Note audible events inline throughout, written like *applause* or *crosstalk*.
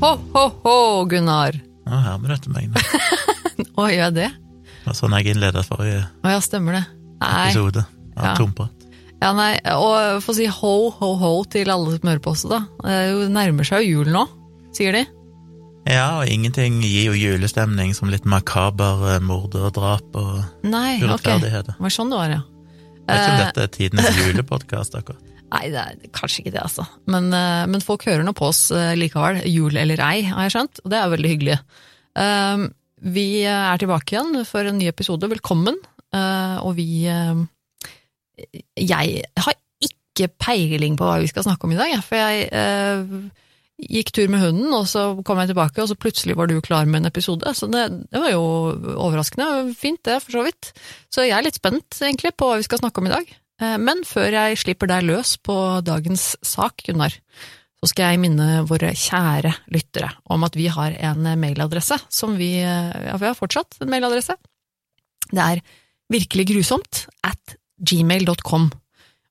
Ho, ho, ho, Gunnar. Ja, hermer du etter meg nå? *laughs* Å, gjør jeg det? Det var sånn jeg innleda forrige Å ja, stemmer det. Nei. episode av Ja. Tomprat. Ja, nei, og få si ho, ho, ho til alle som hører på også, da. Det er nærmer seg jo jul nå, sier de. Ja, og ingenting gir jo julestemning som litt makaber eh, mord og drap og Nei, urettferdigheter. Det var sånn det var, ja. Jeg vet ikke om Eh, dette er tidenes *laughs* julepodkast, akkurat. Nei, det er kanskje ikke det, altså. Men, eh, men folk hører nå på oss eh, likevel, jul eller ei, har jeg skjønt, og det er veldig hyggelig. Eh, vi er tilbake igjen for en ny episode, velkommen. Og vi Jeg har ikke peiling på hva vi skal snakke om i dag, for jeg gikk tur med hunden, og så kom jeg tilbake, og så plutselig var du klar med en episode. Så det, det var jo overraskende. Fint, det, for så vidt. Så jeg er litt spent, egentlig, på hva vi skal snakke om i dag. Eh, Men før jeg slipper deg løs på dagens sak, Gunnar, så skal jeg minne våre kjære lyttere om at vi har en mailadresse som vi Ja, vi har fortsatt en mailadresse. Det er virkeliggrusomt at gmail.com.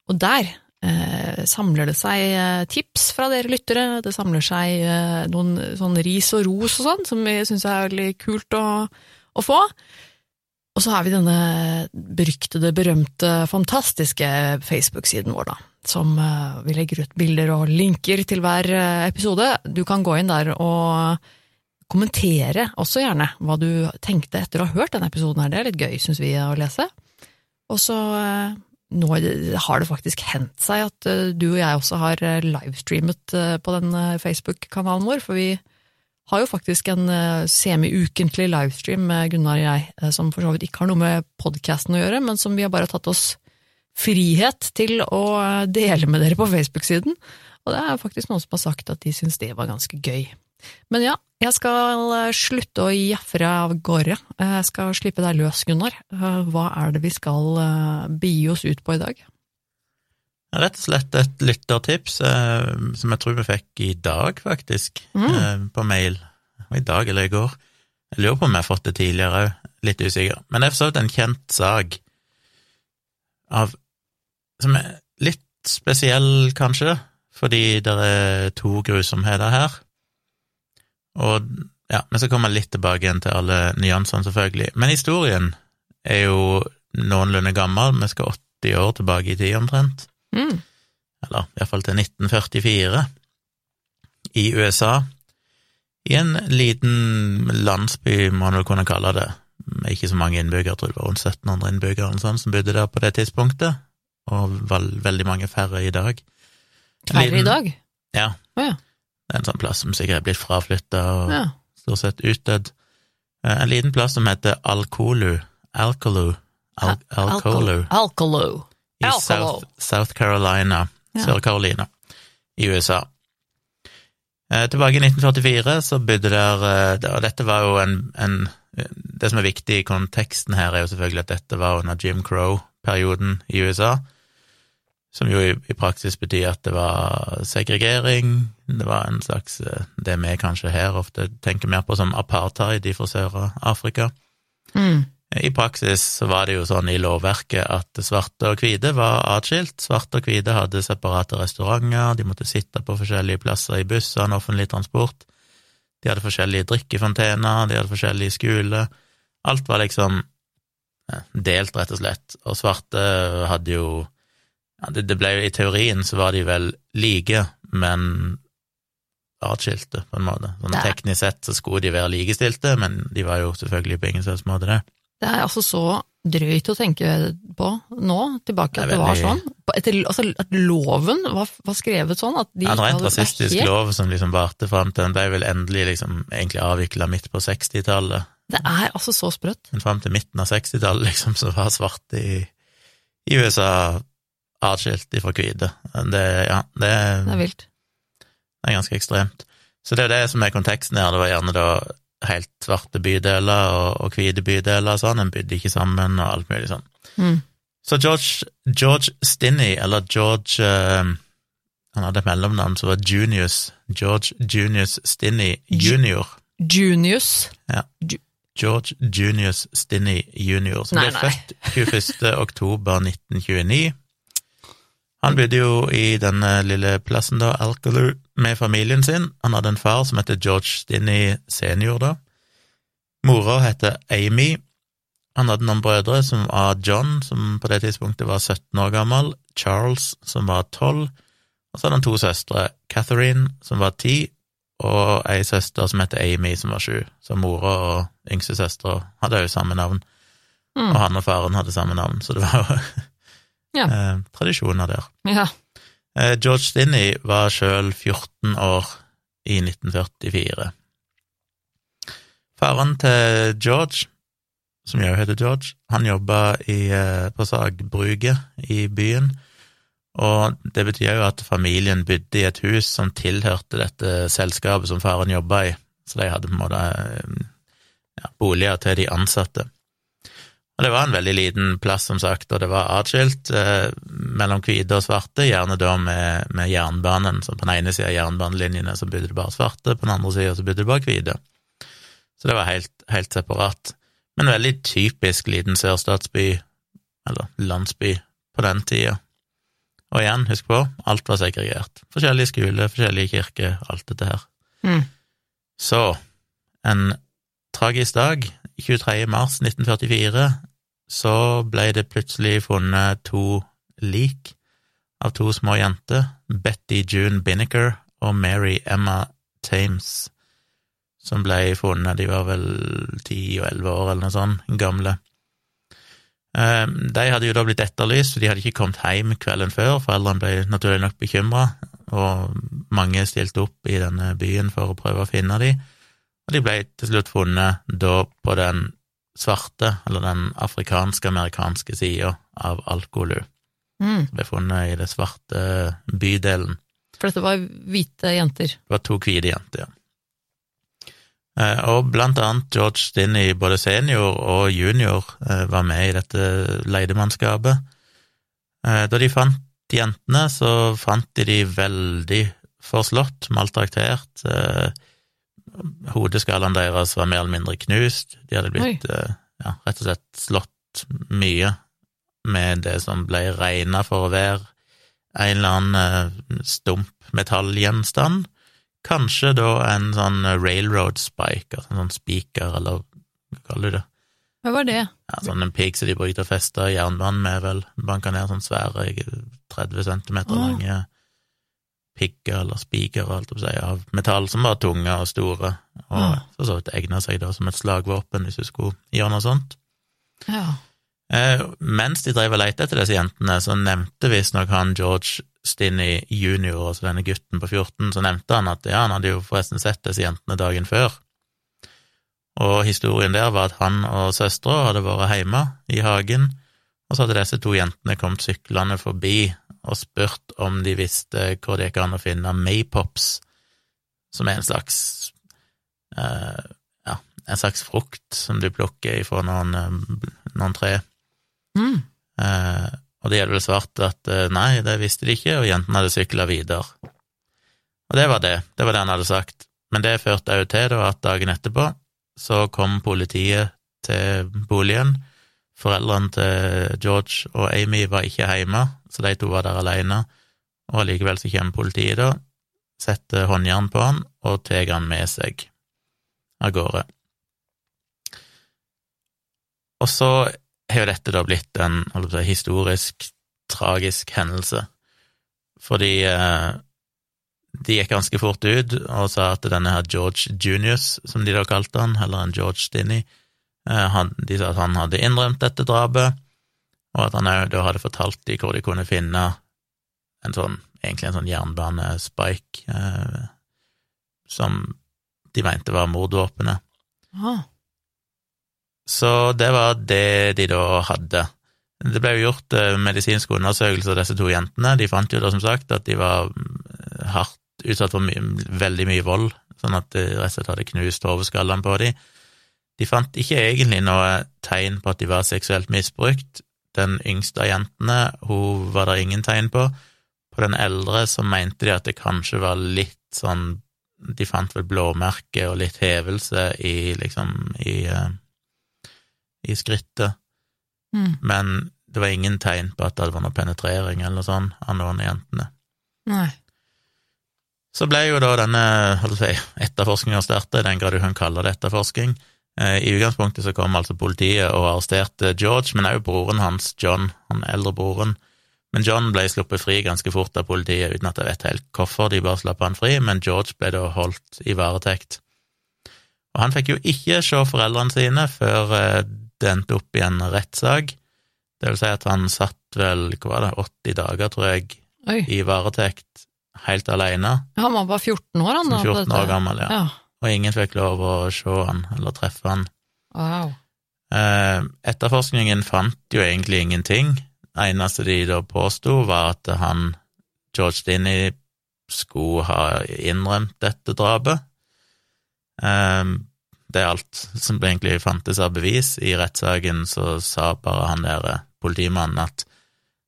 Og der eh, samler det seg eh, tips fra dere lyttere, det samler seg eh, noen sånn ris og ros og sånn, som vi syns er veldig kult å, å få. Og så har vi denne beryktede, berømte, fantastiske Facebook-siden vår, da. Som eh, vi legger ut bilder og linker til hver eh, episode. Du kan gå inn der og kommentere også gjerne hva du tenkte etter å ha hørt denne episoden her. Det er litt gøy, syns vi, å lese. Og så eh, nå har det faktisk hendt seg at du og jeg også har livestreamet på den Facebook-kanalen vår, for vi har jo faktisk en eh, semi-ukentlig livestream med Gunnar og jeg, eh, som for så vidt ikke har noe med podkasten å gjøre, men som vi har bare tatt oss frihet til å eh, dele med dere på Facebook-siden. Og det er faktisk noen som har sagt at de syns det var ganske gøy. Men ja, jeg skal slutte å jafre av gårde. Jeg skal slippe deg løs, Gunnar. Hva er det vi skal begi oss ut på i dag? Rett og slett et lyttertips som jeg tror vi fikk i dag, faktisk, Mm. på mail. I dag eller i går. Jeg lurer på om jeg har fått det tidligere òg, litt usikker. Men det er for så vidt en kjent sak av Som er litt spesiell, kanskje, fordi det er to grusomheter her. Og ja, men så kommer jeg litt tilbake igjen til alle nyansene, selvfølgelig. Men historien er jo noenlunde gammel. Vi skal 80 år tilbake i tid, omtrent Mm. eller iallfall til 1944, i USA, i en liten landsby, må man vel kunne kalle det, med ikke så mange innbyggere, jeg tror det var rundt 1700 innbyggere eller sånn, som bodde der på det tidspunktet, og var veldig mange færre i dag. Færre Færre i dag? Ja. Oh, ja. Det er en sånn plass som sikkert er blitt fraflytta og ja. stort sett utdødd. Eh, En liten plass som heter Alcolu, Alcolu, Al Alcolu, Alcolo. i South, South Carolina, Ja. Sør-Carolina, i USA. Eh, tilbake i 1944 så bodde der eh, dette var jo en, en Det som er viktig i konteksten her, er jo selvfølgelig at dette var under Jim Crow-perioden i USA, som jo i, i praksis betyr at det var segregering, det var en slags eh, Det vi kanskje her ofte tenker mer på som apartheid i fra Sør-Afrika. Mm. I praksis var det jo sånn i lovverket at svarte og hvite var atskilt. Svarte og hvite hadde separate restauranter, de måtte sitte på forskjellige plasser i bussene, offentlig transport. De hadde forskjellige drikkefontener, de hadde forskjellige skoler. Alt var liksom delt, rett og slett. Og svarte hadde jo ja, det, ble jo I teorien så var de vel like, men atskilte, på en måte. Sånn teknisk sett så skulle de være likestilte, men de var jo selvfølgelig på ingen slags måte det. Det er altså så drøyt å tenke på nå, tilbake Det at det var sånn. Etter, altså, at loven var, var skrevet sånn at de Ja, det var en rasistisk helt- lov som liksom varte fram til Den ble vel endelig liksom egentlig avvikla midt på 60-tallet, Det er altså så sprøtt. men fram til midten av 60-tallet liksom så var svarte i, i USA atskilt ifra hvite. Det, ja, det, Det er vilt. det er ganske ekstremt. Så det er det som er konteksten her. Det var gjerne da helt svarte bydeler og, og hvite bydeler og sånn. En bydde ikke sammen og alt mulig sånn. Mm. Så George, George Stinney, eller George uh, Han hadde et mellomnavn som var Junius. George Junius Stinney junior. Junius. Ja. George Junius Stinney junior, som Nei, ble nei. født 21. oktober 1929. Han bodde jo i denne lille plassen, da, Alcaloo, med familien sin. Han hadde en far som heter George Stinney senior, da. Mora heter Amy. Han hadde noen brødre som var John, som på det tidspunktet var 17 år gammel, Charles, som var 12, og så hadde han to søstre, Catherine, som var 10, og ei søster som heter Amy, som var 7. Så mora og yngste søstera hadde jo samme navn, Mm. og han og faren hadde samme navn, så det var jo Ja. *laughs* eh, tradisjoner der. Ja. Eh, George Stinney var sjøl 14 år i 1944. Faren til George, som jo heter George, han jobba eh, på sagbruket i byen, og det betyr jo at familien bodde i et hus som tilhørte dette selskapet som faren jobba i, så de hadde på en måte eh, ja, boliger til de ansatte. Og det var en veldig liten plass, som sagt, og det var atskilt eh, mellom hvite og svarte, gjerne da med, med jernbanen, så på den ene sida av jernbanelinjene så bodde det bare svarte, på den andre sida så bodde det bare hvite. Så det var helt, helt separat. Men veldig typisk liten sørstatsby, eller landsby, på den tida. Og igjen, husk på, alt var segregert. Forskjellige skoler, forskjellige kirker, alt dette her. Mm. Så, en tragisk dag, 23. mars 1944, så ble det plutselig funnet to lik av to små jenter, Betty June Binnicker og Mary Emma Thames, som ble funnet, de var vel ti og elleve år eller noe sånt, gamle. Eh, De hadde jo da blitt etterlyst, for de hadde ikke kommet hjem kvelden før, foreldrene ble naturlig nok bekymra, og mange stilte opp i denne byen for å prøve å finne dem. Og de ble til slutt funnet da på den svarte, eller den afrikanske-amerikanske sida av Alkolu. Mm. Ble funnet i det svarte bydelen. For dette var hvite jenter. Det var to hvite jenter, ja. Eh, Og blant annet George Stinney, både senior og junior, eh, var med i dette leidemannskapet. Eh, Da de fant jentene, så fant de de veldig forslått, maltraktert. Eh, Hodeskallene deres var mer eller mindre knust. De hadde blitt eh, ja, rett og slett slått mye med det som ble regna for å være en eller annen eh, stump metallgjenstand. Kanskje da en sånn railroad spike, altså en sånn spiker, eller hva kaller du det? Hva var det? Ja, sånn en pigg som de brukte å feste jernbanen med, vel. Banka ned sånn svære 30 centimeter lange lange pigger eller spikere, si, av metall som var tunge og store, og ja. så så vidt egna seg da som et slagvåpen hvis du skulle gjøre noe sånt. Ja. Eh, mens de drev og lette etter disse jentene, så nevnte visstnok han George Stinney jr., altså denne gutten på 14, så nevnte han at ja, han hadde jo forresten sett disse jentene dagen før. Og historien der var at han og søstera hadde vært hjemme i hagen, og så hadde disse to jentene kommet syklende forbi og spurt om de visste hvor det gikk an å finne maypops, som er en slags eh, ja, en slags frukt som du plukker ifra noen, eh, noen tre. Mm. Eh, og de hadde vel svart at eh, nei, det visste de ikke, og jentene hadde sykla videre. Og det var det, det var det han hadde sagt. Men det førte òg til da at dagen etterpå så kom politiet til boligen. Foreldrene til George og Amy var ikke hjemme, så de to var der alene, og allikevel så kommer politiet da, setter håndjern på han og tar han med seg. Av gårde. Og så har jo dette da blitt en si, historisk, tragisk hendelse, fordi eh, de gikk ganske fort ut og sa at denne her George Junius, som de da kalte han, eller en George eh, han, de sa at han hadde innrømt dette drapet, og at han òg da hadde fortalt dem hvor de kunne finne en sånn, egentlig en sånn jernbanespike, eh, som de mente var mordvåpenet. Ah. Så det var det de da hadde. Det ble jo gjort eh, medisinske undersøkelser av disse to jentene. De fant jo da som sagt at de var mm, hardt utsatt for my veldig mye vold, sånn at de rett og slett hadde knust hodeskallene på dem. De fant ikke egentlig noe tegn på at de var seksuelt misbrukt. Den yngste av jentene, hun var det ingen tegn på. På den eldre så mente de at det kanskje var litt sånn De fant vel blåmerke og litt hevelse i liksom i, eh, i skrittet Mm. men det var ingen tegn på at det var noe penetrering eller sånt av noen av jentene. Nei. Så ble jo da denne si, etterforskninga starta, i den grad du kan kalle det etterforsking. Eh, I utgangspunktet så kom altså politiet og arresterte George, men også broren hans, John, han eldre broren. Men John ble sluppet fri ganske fort av politiet, uten at jeg vet helt hvorfor de bare slapp han fri, men George ble da holdt i varetekt. Og han fikk jo ikke se foreldrene sine før eh, det endte opp i en rettssak. Det vil si at han satt vel, hva var det, 80 dager, tror jeg, Oi. i varetekt helt alene. Han var bare 14 år, han da? 14 år gammel, ja. ja. Og ingen fikk lov å se han eller treffe han. Wow. Eh, etterforskningen fant jo egentlig ingenting. Det eneste de da påsto, var at han, George Stinney, skulle ha innrømt dette drapet. Eh, det er alt som egentlig fantes av bevis. I rettssaken så sa bare han der eh, politimannen at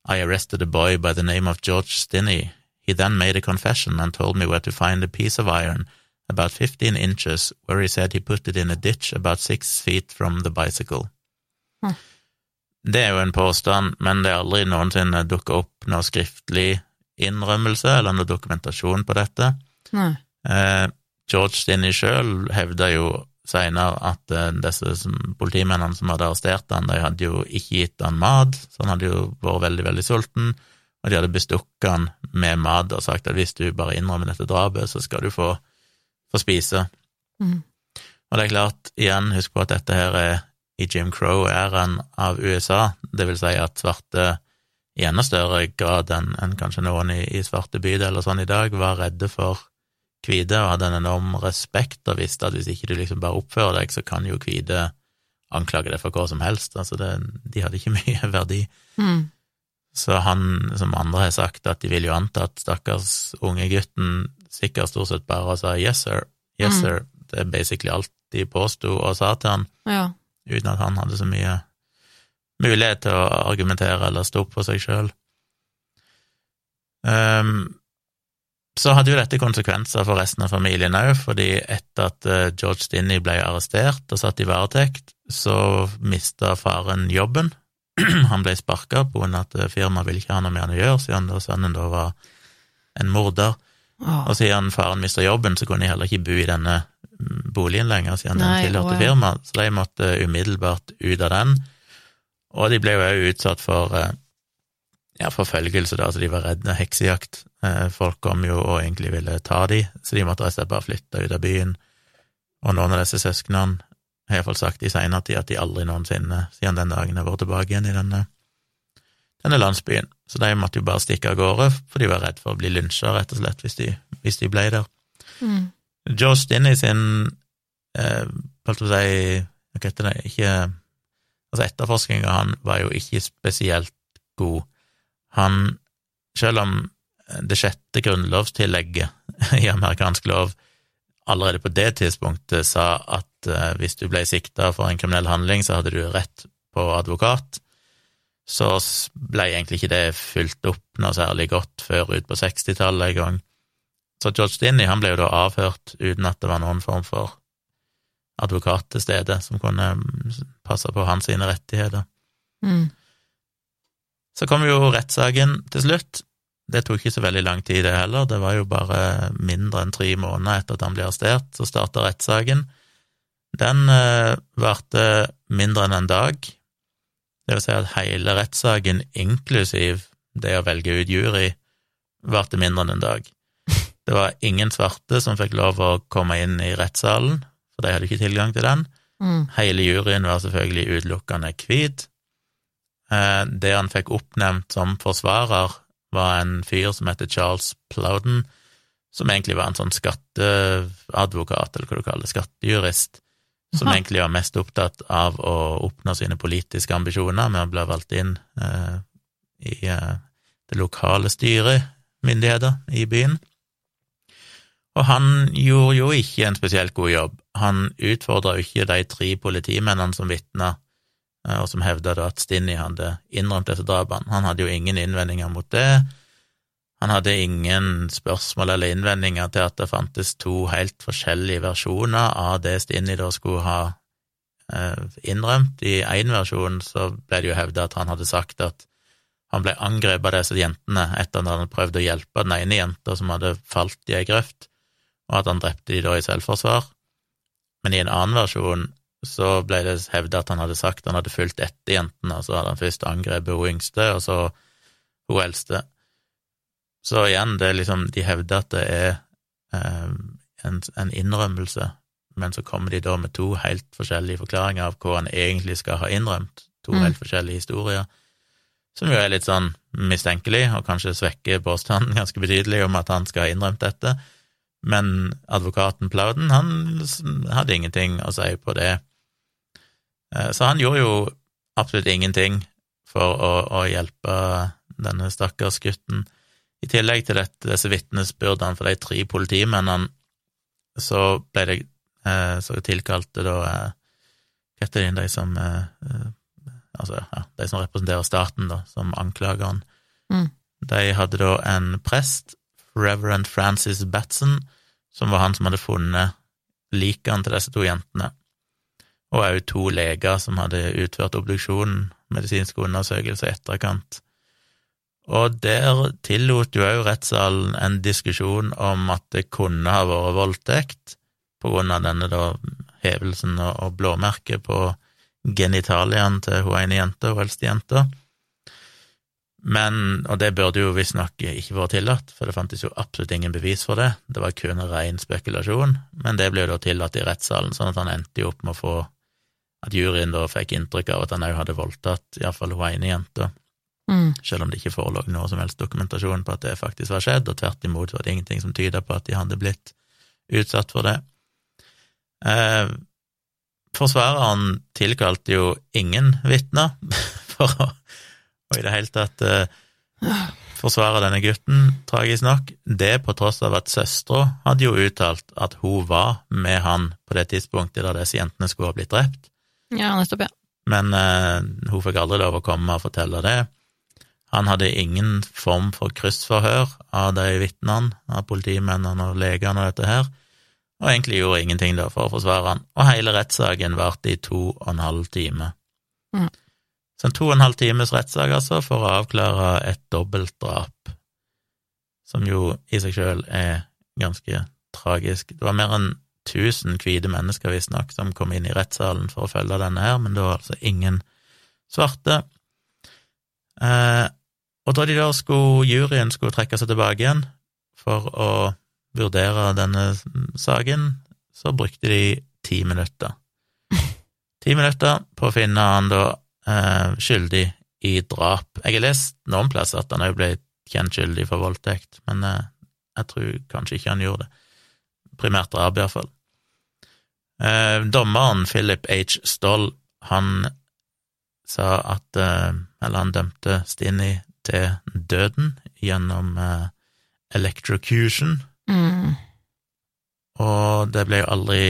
I arrested a boy by the name of George Stinney. He then made a confession and told me where to find a piece of iron about 15 inches, where he said he put it in a ditch about six feet from the bicycle. Hm. Det er jo en påstand, men det er aldri noensinne dukket opp noe skriftlig innrømmelse eller noe dokumentasjon på dette. Nei. Eh, George Stinney sjøl hevda jo seinere at eh, disse som, politimennene som hadde arrestert han, de hadde jo ikke gitt han mat, så han hadde jo vært veldig, veldig sulten, og de hadde bestukket han med mat og sagt at hvis du bare innrømmer dette drapet, så skal du få, få spise. Mm. Og det er klart, igjen, husk på at dette her er i Jim Crow-æraen av USA, det vil si at svarte i enda større grad enn en kanskje noen i, i svarte bydeler sånn i dag, var redde for hvite og hadde en enorm respekt og visste at hvis ikke du liksom bare oppfører deg, så kan jo hvite anklage deg for hva som helst. Altså, det, de hadde ikke *laughs* mye verdi. Mm. Så han, som andre har sagt, at de vil jo anta at stakkars unge gutten sikkert stort sett bare sa yes sir, yes Mm. sir. Det er basically alt de påsto og sa til han, Ja. uten at han hadde så mye mulighet til å argumentere eller stå opp for seg sjøl. så hadde jo dette konsekvenser for resten av familien òg, fordi etter at eh, George Stinney ble arrestert og satt i varetekt, så mista faren jobben. *clears throat* Han ble sparka grunn at eh, firmaet ville ikke ha noe med han å gjøre, siden da sønnen da var en morder. Åh. Og siden faren mista jobben, så kunne de heller ikke bo i denne mm, boligen lenger, siden Nei, den tilhørte å, firmaet, så de måtte umiddelbart ut av den. Og de ble jo òg utsatt for eh, ja, forfølgelse, da, så de var redde heksejakt. Eh, Folk kom jo og egentlig ville ta de, så de måtte rett og slett bare flytte ut av byen. Og noen av disse søsknene har iallfall sagt i seinere tid at de aldri noensinne siden den dagen har vært tilbake igjen i denne, denne landsbyen. Så de måtte jo bare stikke av gårde, for de var redd for å bli lynsja, rett og slett, hvis de, hvis de ble der. Mm. George Stinney sin eh, holdt på å si, hva heter det, ikke Altså, etterforskninga han var jo ikke spesielt god. Han, selv om det sjette grunnlovstillegget i amerikansk lov allerede på det tidspunktet sa at eh, hvis du ble sikta for en kriminell handling, så hadde du rett på advokat, så ble egentlig ikke det fulgt opp noe særlig godt før ut på 60-tallet en gang. Så George Dinney han ble jo da avhørt uten at det var noen form for advokat til stede som kunne mm, passe på hans sine rettigheter. Mm. Så kom jo rettssaken til slutt. Det tok ikke så veldig lang tid, det heller. Det var jo bare mindre enn tre måneder etter at han ble arrestert, så starta rettssaken. Den eh, varte mindre enn en dag. Det vil si at hele rettssaken, inklusiv det å velge ut jury, varte mindre enn en dag. *laughs* Det var ingen svarte som fikk lov å komme inn i rettssalen, for de hadde ikke tilgang til den. Mm. Hele juryen var selvfølgelig utelukkende hvit. Eh, Det han fikk oppnevnt som forsvarer, var en fyr som heter Charles Plowden, som egentlig var en sånn skatteadvokat, eller hva du kaller det, skattejurist, som egentlig var mest opptatt av å oppnå sine politiske ambisjoner med å bli valgt inn eh, i eh, det lokale styret, myndigheter, i byen. Og han gjorde jo ikke en spesielt god jobb. Han utfordra jo ikke de tre politimennene som vitna, eh, og som hevda at Stinni hadde innrømt disse drapene. Han hadde jo ingen innvendinger mot det. Han hadde ingen spørsmål eller innvendinger til at det fantes to helt forskjellige versjoner av det Stinni da skulle ha eh, innrømt. I én versjon så ble det jo hevda at han hadde sagt at han ble angrepet av disse jentene etter at han hadde prøvd å hjelpe den ene jenta som hadde falt i ei grøft, og at han drepte de da i selvforsvar. Men i en annen versjon så ble det hevda at han hadde sagt han hadde fulgt etter jentene, og så hadde han først angrepet hun yngste, og så hun eldste. Så igjen, det er liksom, de hevder at det er eh, en, en innrømmelse, men så kommer de da med to helt forskjellige forklaringer av hva han egentlig skal ha innrømt, to Mm. helt forskjellige historier, som jo er litt sånn mistenkelig, og kanskje svekker påstanden *laughs* ganske betydelig om at han skal ha innrømt dette, men advokaten Plauden, han hadde ingenting å si på det. Eh, Så han gjorde jo absolutt ingenting for å, å hjelpe denne stakkars gutten. I tillegg til dette, disse vitnesbyrdene for de tre politimennene, så ble det eh, så tilkalte da eh, Hva heter de, de som eh, eh, Altså, ja, de som representerer staten, da, som anklageren. Mm. De hadde da en prest, Reverend Francis Batson, som var han som hadde funnet likene til disse to jentene, og òg to leger som hadde utført obduksjonen, medisinske undersøkelser i etterkant. Og der tillot jo òg rettssalen en diskusjon om at det kunne ha vært voldtekt, på grunn av denne da hevelsen og, blåmerket på genitaliene til hun ene jenta, hun eldste jenta. Men, og det burde jo visstnok ikke vært tillatt, for det fantes jo absolutt ingen bevis for det, det var kun ren spekulasjon, men det ble jo da tillatt i rettssalen, sånn at han endte jo opp med å få at juryen da fikk inntrykk av at han òg hadde voldtatt iallfall hun ene jenta, Mm. selv om det ikke forelå noe som helst dokumentasjon på at det faktisk var skjedd, og tvert imot var det ingenting som tyda på at de hadde blitt utsatt for det. Eh, forsvareren tilkalte jo ingen vitner *laughs* for å, i det hele tatt eh, forsvare denne gutten, tragisk nok. Det på tross av at søstera hadde jo uttalt at hun var med han på det tidspunktet da disse jentene skulle ha blitt drept, Ja, nettopp, ja. men eh, hun fikk aldri lov å komme og fortelle det. Han hadde ingen form for kryssforhør av de vitnene, av politimennene og legene og dette her, og egentlig gjorde ingenting da for å forsvare han, og hele rettssaken varte i to og en halv time. Mm. Så en to og en halv times rettssak, altså, for å avklare et dobbeltdrap, som jo i seg sjøl er ganske tragisk. Det var mer enn 1000 hvite mennesker, visstnok, som kom inn i rettssalen for å følge denne her, men det var altså ingen svarte. Eh, og da de da skulle, juryen skulle trekke seg tilbake igjen for å vurdere denne saken, så brukte de ti minutter. *laughs* Ti minutter på å finne han da eh, skyldig i drap. Jeg har lest noen plasser at han òg ble kjent skyldig for voldtekt, men eh, jeg tror kanskje ikke han gjorde det. Primært drap, iallfall. Eh, dommeren Philip H. Stoll, han sa at eh, Eller han dømte Stinny til døden gjennom uh, electrocution, Mm. og det ble jo aldri,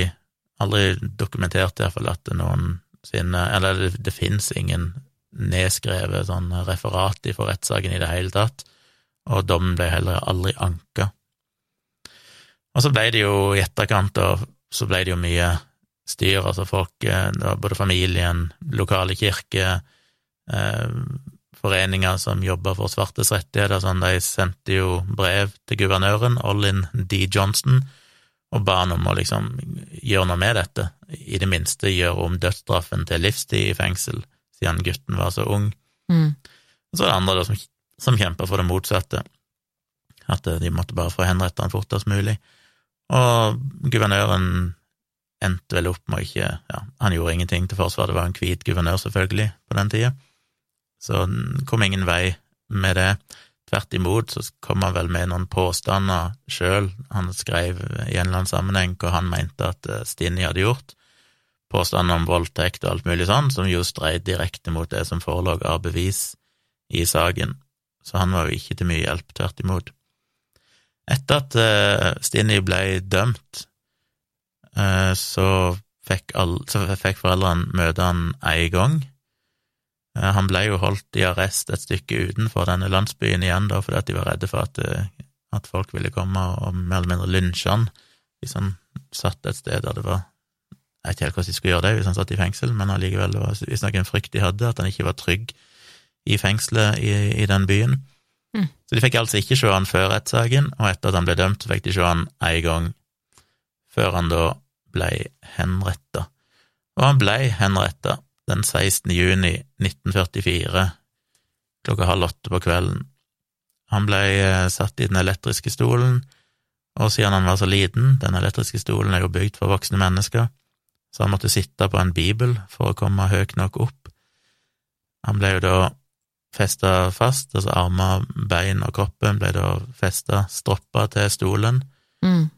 aldri dokumentert, iallfall, at det noen sine Eller det, det fins ingen nedskrevet sånn referat fra rettssaken i det hele tatt, og dommen ble heller aldri anka. Og så ble det jo i etterkant, og så ble det jo mye styr, altså folk, eh, det var både familien, lokale kirker, eh, foreninger som jobber for svartes rettigheter, sånn, de sendte jo brev til guvernøren, Olin D. Johnson, og ba han om å liksom gjøre noe med dette, i det minste gjøre om dødsstraffen til livstid i fengsel, siden gutten var så ung. Mm. Og så er det andre da, som, som kjemper for det motsatte, at de måtte bare få henrettet han fortest mulig. Og guvernøren endte vel opp med å ikke Ja, han gjorde ingenting til forsvar, det var en hvit guvernør, selvfølgelig, på den tida, så den kom ingen vei med det. Tvert imot så kom han vel med noen påstander sjøl, han skrev i en eller annen sammenheng hva han mente at Stinni hadde gjort, påstander om voldtekt og alt mulig sånn, som jo streide direkte mot det som forelå av bevis i saken, så han var jo ikke til mye hjelp, tvert imot. Etter at Stinni ble dømt, eh, så, fikk foreldrene møte han en gang. Eh, han ble jo holdt i arrest et stykke utenfor denne landsbyen igjen, da, fordi at de var redde for at, eh, at folk ville komme og mer eller mindre lynsje han hvis han satt et sted der det var Jeg vet ikke helt hvordan de skulle gjøre det hvis han satt i fengsel, men allikevel, det var visstnok en frykt de hadde, at han ikke var trygg i fengselet i, i den byen. Mm. Så de fikk altså ikke se han før rettssaken, og etter at han ble dømt, fikk de se han én gang, før han da ble henretta. Og han ble henretta den 16. juni 1944, klokka halv åtte på kvelden. Han ble eh, satt i den elektriske stolen, og siden han var så liten, den elektriske stolen er jo bygd for voksne mennesker, så han måtte sitte på en bibel for å komme høyt nok opp. Han ble jo da festa fast, altså armer, bein og kroppen ble da festa, stroppa til stolen. Mm.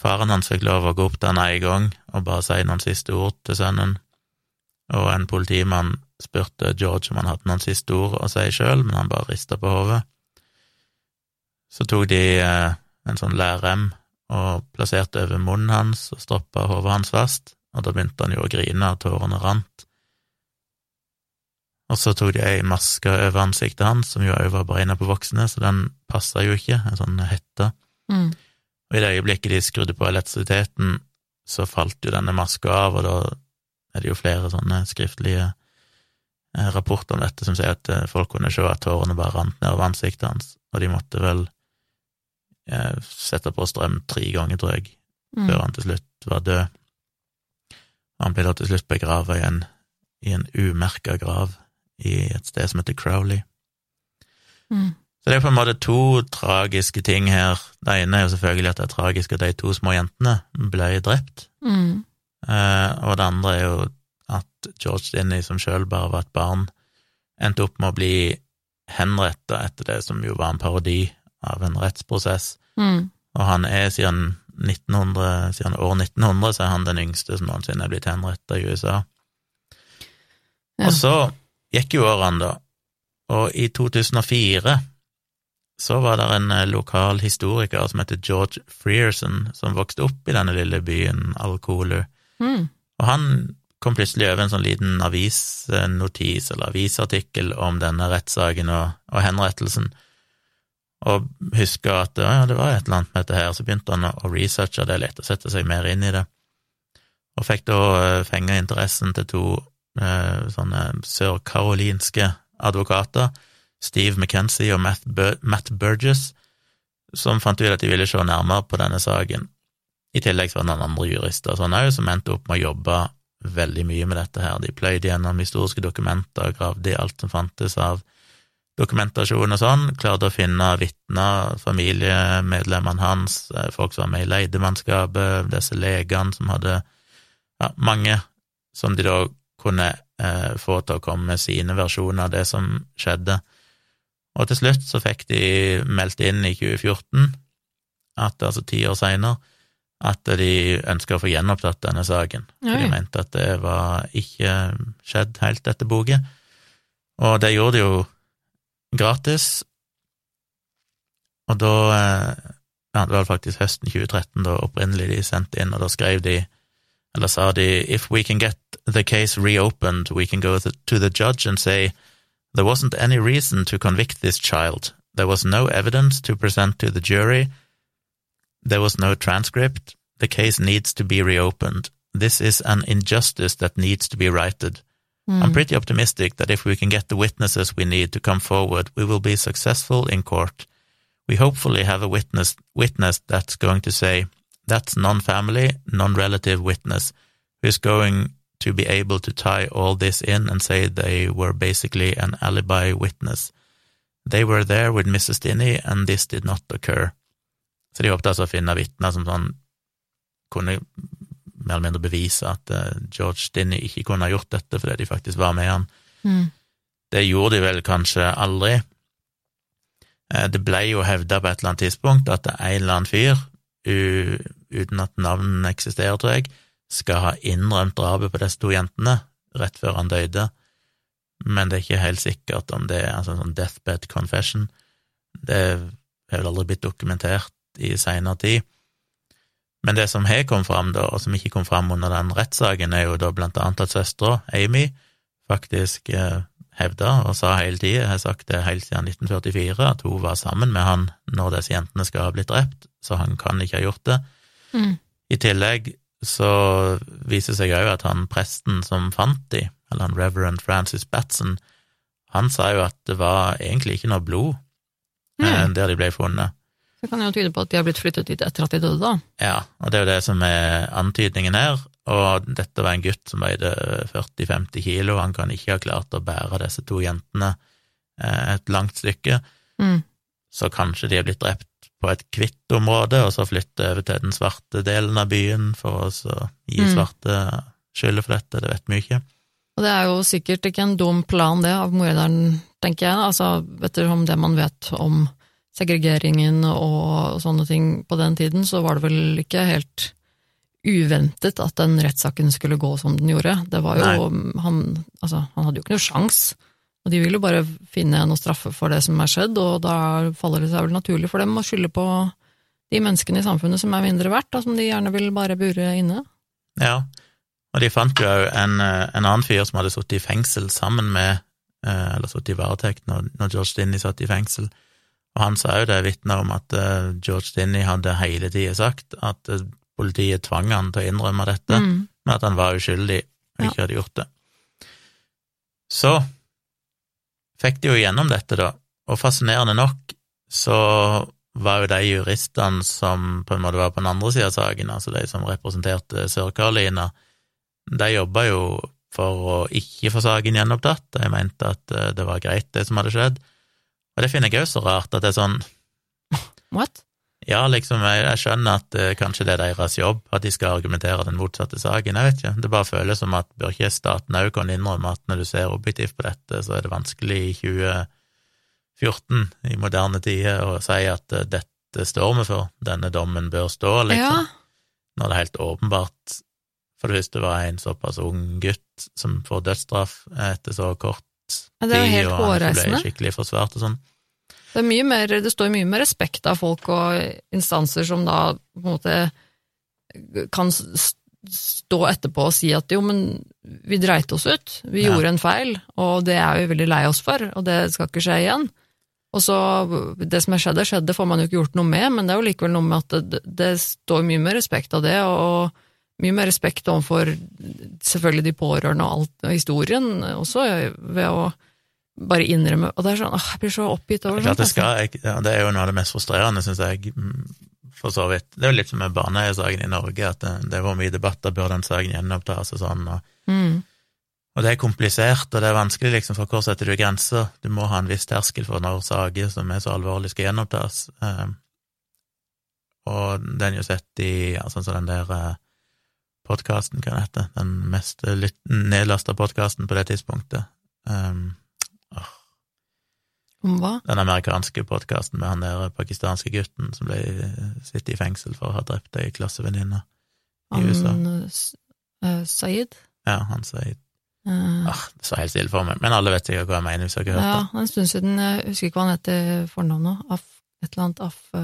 Faren hans fikk lov å gå opp der en gang og bare si noen siste ord til sønnen, og en politimann spurte George om han hadde noen siste ord å si sjøl, men han bare rista på hodet. Så tok de eh, en sånn lærrem og plasserte over munnen hans og stroppa hodet hans fast, og da begynte han jo å grine, og tårene rant. Og så tok de ei maske over ansiktet hans, som jo òg var beregna på voksne, så den passa jo ikke, en sånn hette. Mm. Og i det øyeblikket de skrudde på elektrisiteten, så falt jo denne maska av, og da er det jo flere sånne skriftlige eh, rapporter om dette som sier at eh, folk kunne se at tårene bare rant nedover ansiktet hans, og de måtte vel eh, sette på strøm tre ganger, tror jeg, Mm. før han til slutt var død. Han ble da til slutt begrava i en, i en umerka grav i et sted som heter Crowley. Mm. Så det er på en måte to tragiske ting her. Det ene er jo selvfølgelig at det er tragisk at de to små jentene ble drept, Mm. Eh, og det andre er jo at George Dinny, som sjøl bare var et barn, endte opp med å bli henretta etter det som jo var en parodi av en rettsprosess, Mm. og han er siden 1900, siden år 1900 så er han den yngste som noensinne er blitt henretta i USA. Ja. Og så gikk jo årene, da, og i 2004 så var det en eh, lokal historiker som heter George Frierson, som vokste opp i denne lille byen Alkolu, Mm. og han kom plutselig over en sånn liten avisnotis eller avisartikkel om denne rettssaken og, og henrettelsen, og huska at ja, det var et eller annet med dette her, så begynte han å researche det litt og sette seg mer inn i det, og fikk da uh, fenga interessen til to eh, sånne sørkarolinske advokater, Steve McKenzie og Matt Burgess, som fant ut at de ville se nærmere på denne saken. I tillegg så var det noen andre jurister sånn òg, som endte opp med å jobbe veldig mye med dette her. De pløyde gjennom historiske dokumenter, gravde i alt som fantes av dokumentasjon og sånn, klarte å finne vitner, familiemedlemmene hans, eh, folk som var med i leidemannskapet, disse legene som hadde ja, mange som de da kunne eh, få til å komme med sine versjoner av det som skjedde. Og til slutt så fikk de meldt inn i 2014, at, altså ti år seinere, at de ønska å få gjenopptatt denne saken. For Oi. de mente at det var ikke skjedd helt etter boka. Og det gjorde de jo gratis, og da eh, Ja, det var faktisk høsten 2013 da opprinnelig de sendte inn, og da skrev de eller sa de if we can get the case reopened, we can go to the judge and say there wasn't any reason to convict this child. There was no evidence to present to the jury. There was no transcript. The case needs to be reopened. This is an injustice that needs to be righted. I'm hmm. pretty optimistic that if we can get the witnesses we need to come forward, we will be successful in court. We hopefully have a witness, witness that's going to say, that's non-family, non-relative witness, who's going to be able to tie all this in and say they were basically an alibi witness. They were there with Mrs. Stinney, and this did not occur. Så de håpte altså å finne vitner som sånn kunne mer eller mindre bevise at eh, George Stinney ikke kunne ha gjort dette fordi de faktisk var med han. Mm. Det gjorde de vel kanskje aldri. Eh, Det ble jo hevda på et eller annet tidspunkt at en eller annen fyr, uten at navnet eksisterer, tror jeg, skal ha innrømt drapet på disse to jentene rett før han døde, men det er ikke helt sikkert om det er altså en sånn deathbed confession. Det er vel aldri blitt dokumentert i seinere tid. Men det som har kommet fram, da, og som ikke kom fram under den rettssaken, er jo da blant annet at søstera, Amy, faktisk eh, hevda og sa hele tida, jeg har sagt det helt siden 1944, at hun var sammen med han når disse jentene skal ha blitt drept, så han kan ikke ha gjort det. Mm. I tillegg så viser det seg òg at han presten som fant de, eller han reverend Francis Batson, han sa jo at det var egentlig ikke noe blod eh, Mm. der de ble funnet. Det kan jo tyde på at de har blitt flyttet dit etter at de døde, da. Ja, og det er jo det som er antydningen her, og dette var en gutt som veide 40-50 kilo, han kan ikke ha klart å bære disse to jentene eh, et langt stykke, Mm. så kanskje de er blitt drept på et hvitt område, og så flytte over til den svarte delen av byen for å så gi Mm. svarte skylda for dette, det vet vi ikke. Og det er jo sikkert ikke en dum plan, det, av morderen, tenker jeg. Altså, ettersom det man vet om segregeringen og sånne ting på den tiden, så var det vel ikke helt uventet at den rettssaken skulle gå som den gjorde. Det var jo han Altså, han hadde jo ikke noe sjans, og de vil jo bare finne noe straffe for det som er skjedd, og da faller det seg vel naturlig for dem å skylde på de menneskene i samfunnet som er mindre verdt, da, som de gjerne vil bare bure inne. Ja, og de fant jo en, eh, en annen fyr som hadde sittet i fengsel sammen med eh, Eller sittet i varetekt når, når George Stinney satt i fengsel. Og han sa jo det, vitna om at eh, George Dinney hadde hele tida sagt at eh, politiet tvang han til å innrømme dette, Mm. men at han var uskyldig og Ja. ikke hadde gjort det. Så fikk de jo gjennom dette, da, og fascinerende nok så var jo de juristene som på en måte var på den andre sida av saken, altså de som representerte Sør-Carolina, de jobba jo for å ikke få saken gjenopptatt, de mente at eh, det var greit, det som hadde skjedd. Og det finner jeg òg så rart, at det er sånn What? ja, liksom, jeg, jeg skjønner at uh, kanskje det er deres jobb, at de skal argumentere den motsatte saken, jeg vet ikke. Det bare føles som at bør ikke staten òg kunne innrømme at når du ser objektivt på dette, så er det vanskelig i 2014, i moderne tider, å si at uh, dette står vi for, denne dommen bør stå, liksom. Ja, Når det helt åpenbart for det første var en såpass ung gutt som får dødsstraff etter så kort tid, og han ble skikkelig forsvart og sånn. Det, er mer, det står mye mer respekt av folk og instanser som da på en måte kan stå etterpå og si at jo, men vi dreit oss ut, vi Ja. gjorde en feil, og det er vi veldig lei oss for, og det skal ikke skje igjen. Og så, det som er skjedd, det får man jo ikke gjort noe med, men det er jo likevel noe med at det, det står mye mer respekt av det, og mye mer respekt overfor selvfølgelig de pårørende og alt, og historien, også ved å bare innrømme Og det er sånn, åh, jeg blir så oppgitt over Klart det, skal, jeg, ja, det er jo noe av det mest frustrerende, syns jeg, mm, for så vidt. Det er jo litt som med barneeiersaken i Norge, at det, det var mye debatter, bør den saken gjenopptas og sånn, og, Mm. og det er komplisert, og det er vanskelig, liksom, for hvor setter du grenser? Du må ha en viss terskel for når saker som er så alvorlige, skal gjenopptas. Um, og den er jo sett i, ja, sånn som den der uh, podkasten, hva den heter, den mest nedlasta podkasten på det tidspunktet. Um, Om hva? den amerikanske podkasten med han der pakistanske gutten som ble sittet i fengsel for å ha drept ei klassevenninne i USA. Han uh, Saeed? Ja, han Saeed. Uh, ah, Det står helt stille for meg, men alle vet sikkert hva jeg mener hvis dere har ja, hørt det. en stund siden, jeg husker ikke hva han heter fornavnet, Af, et eller annet Af... Uh...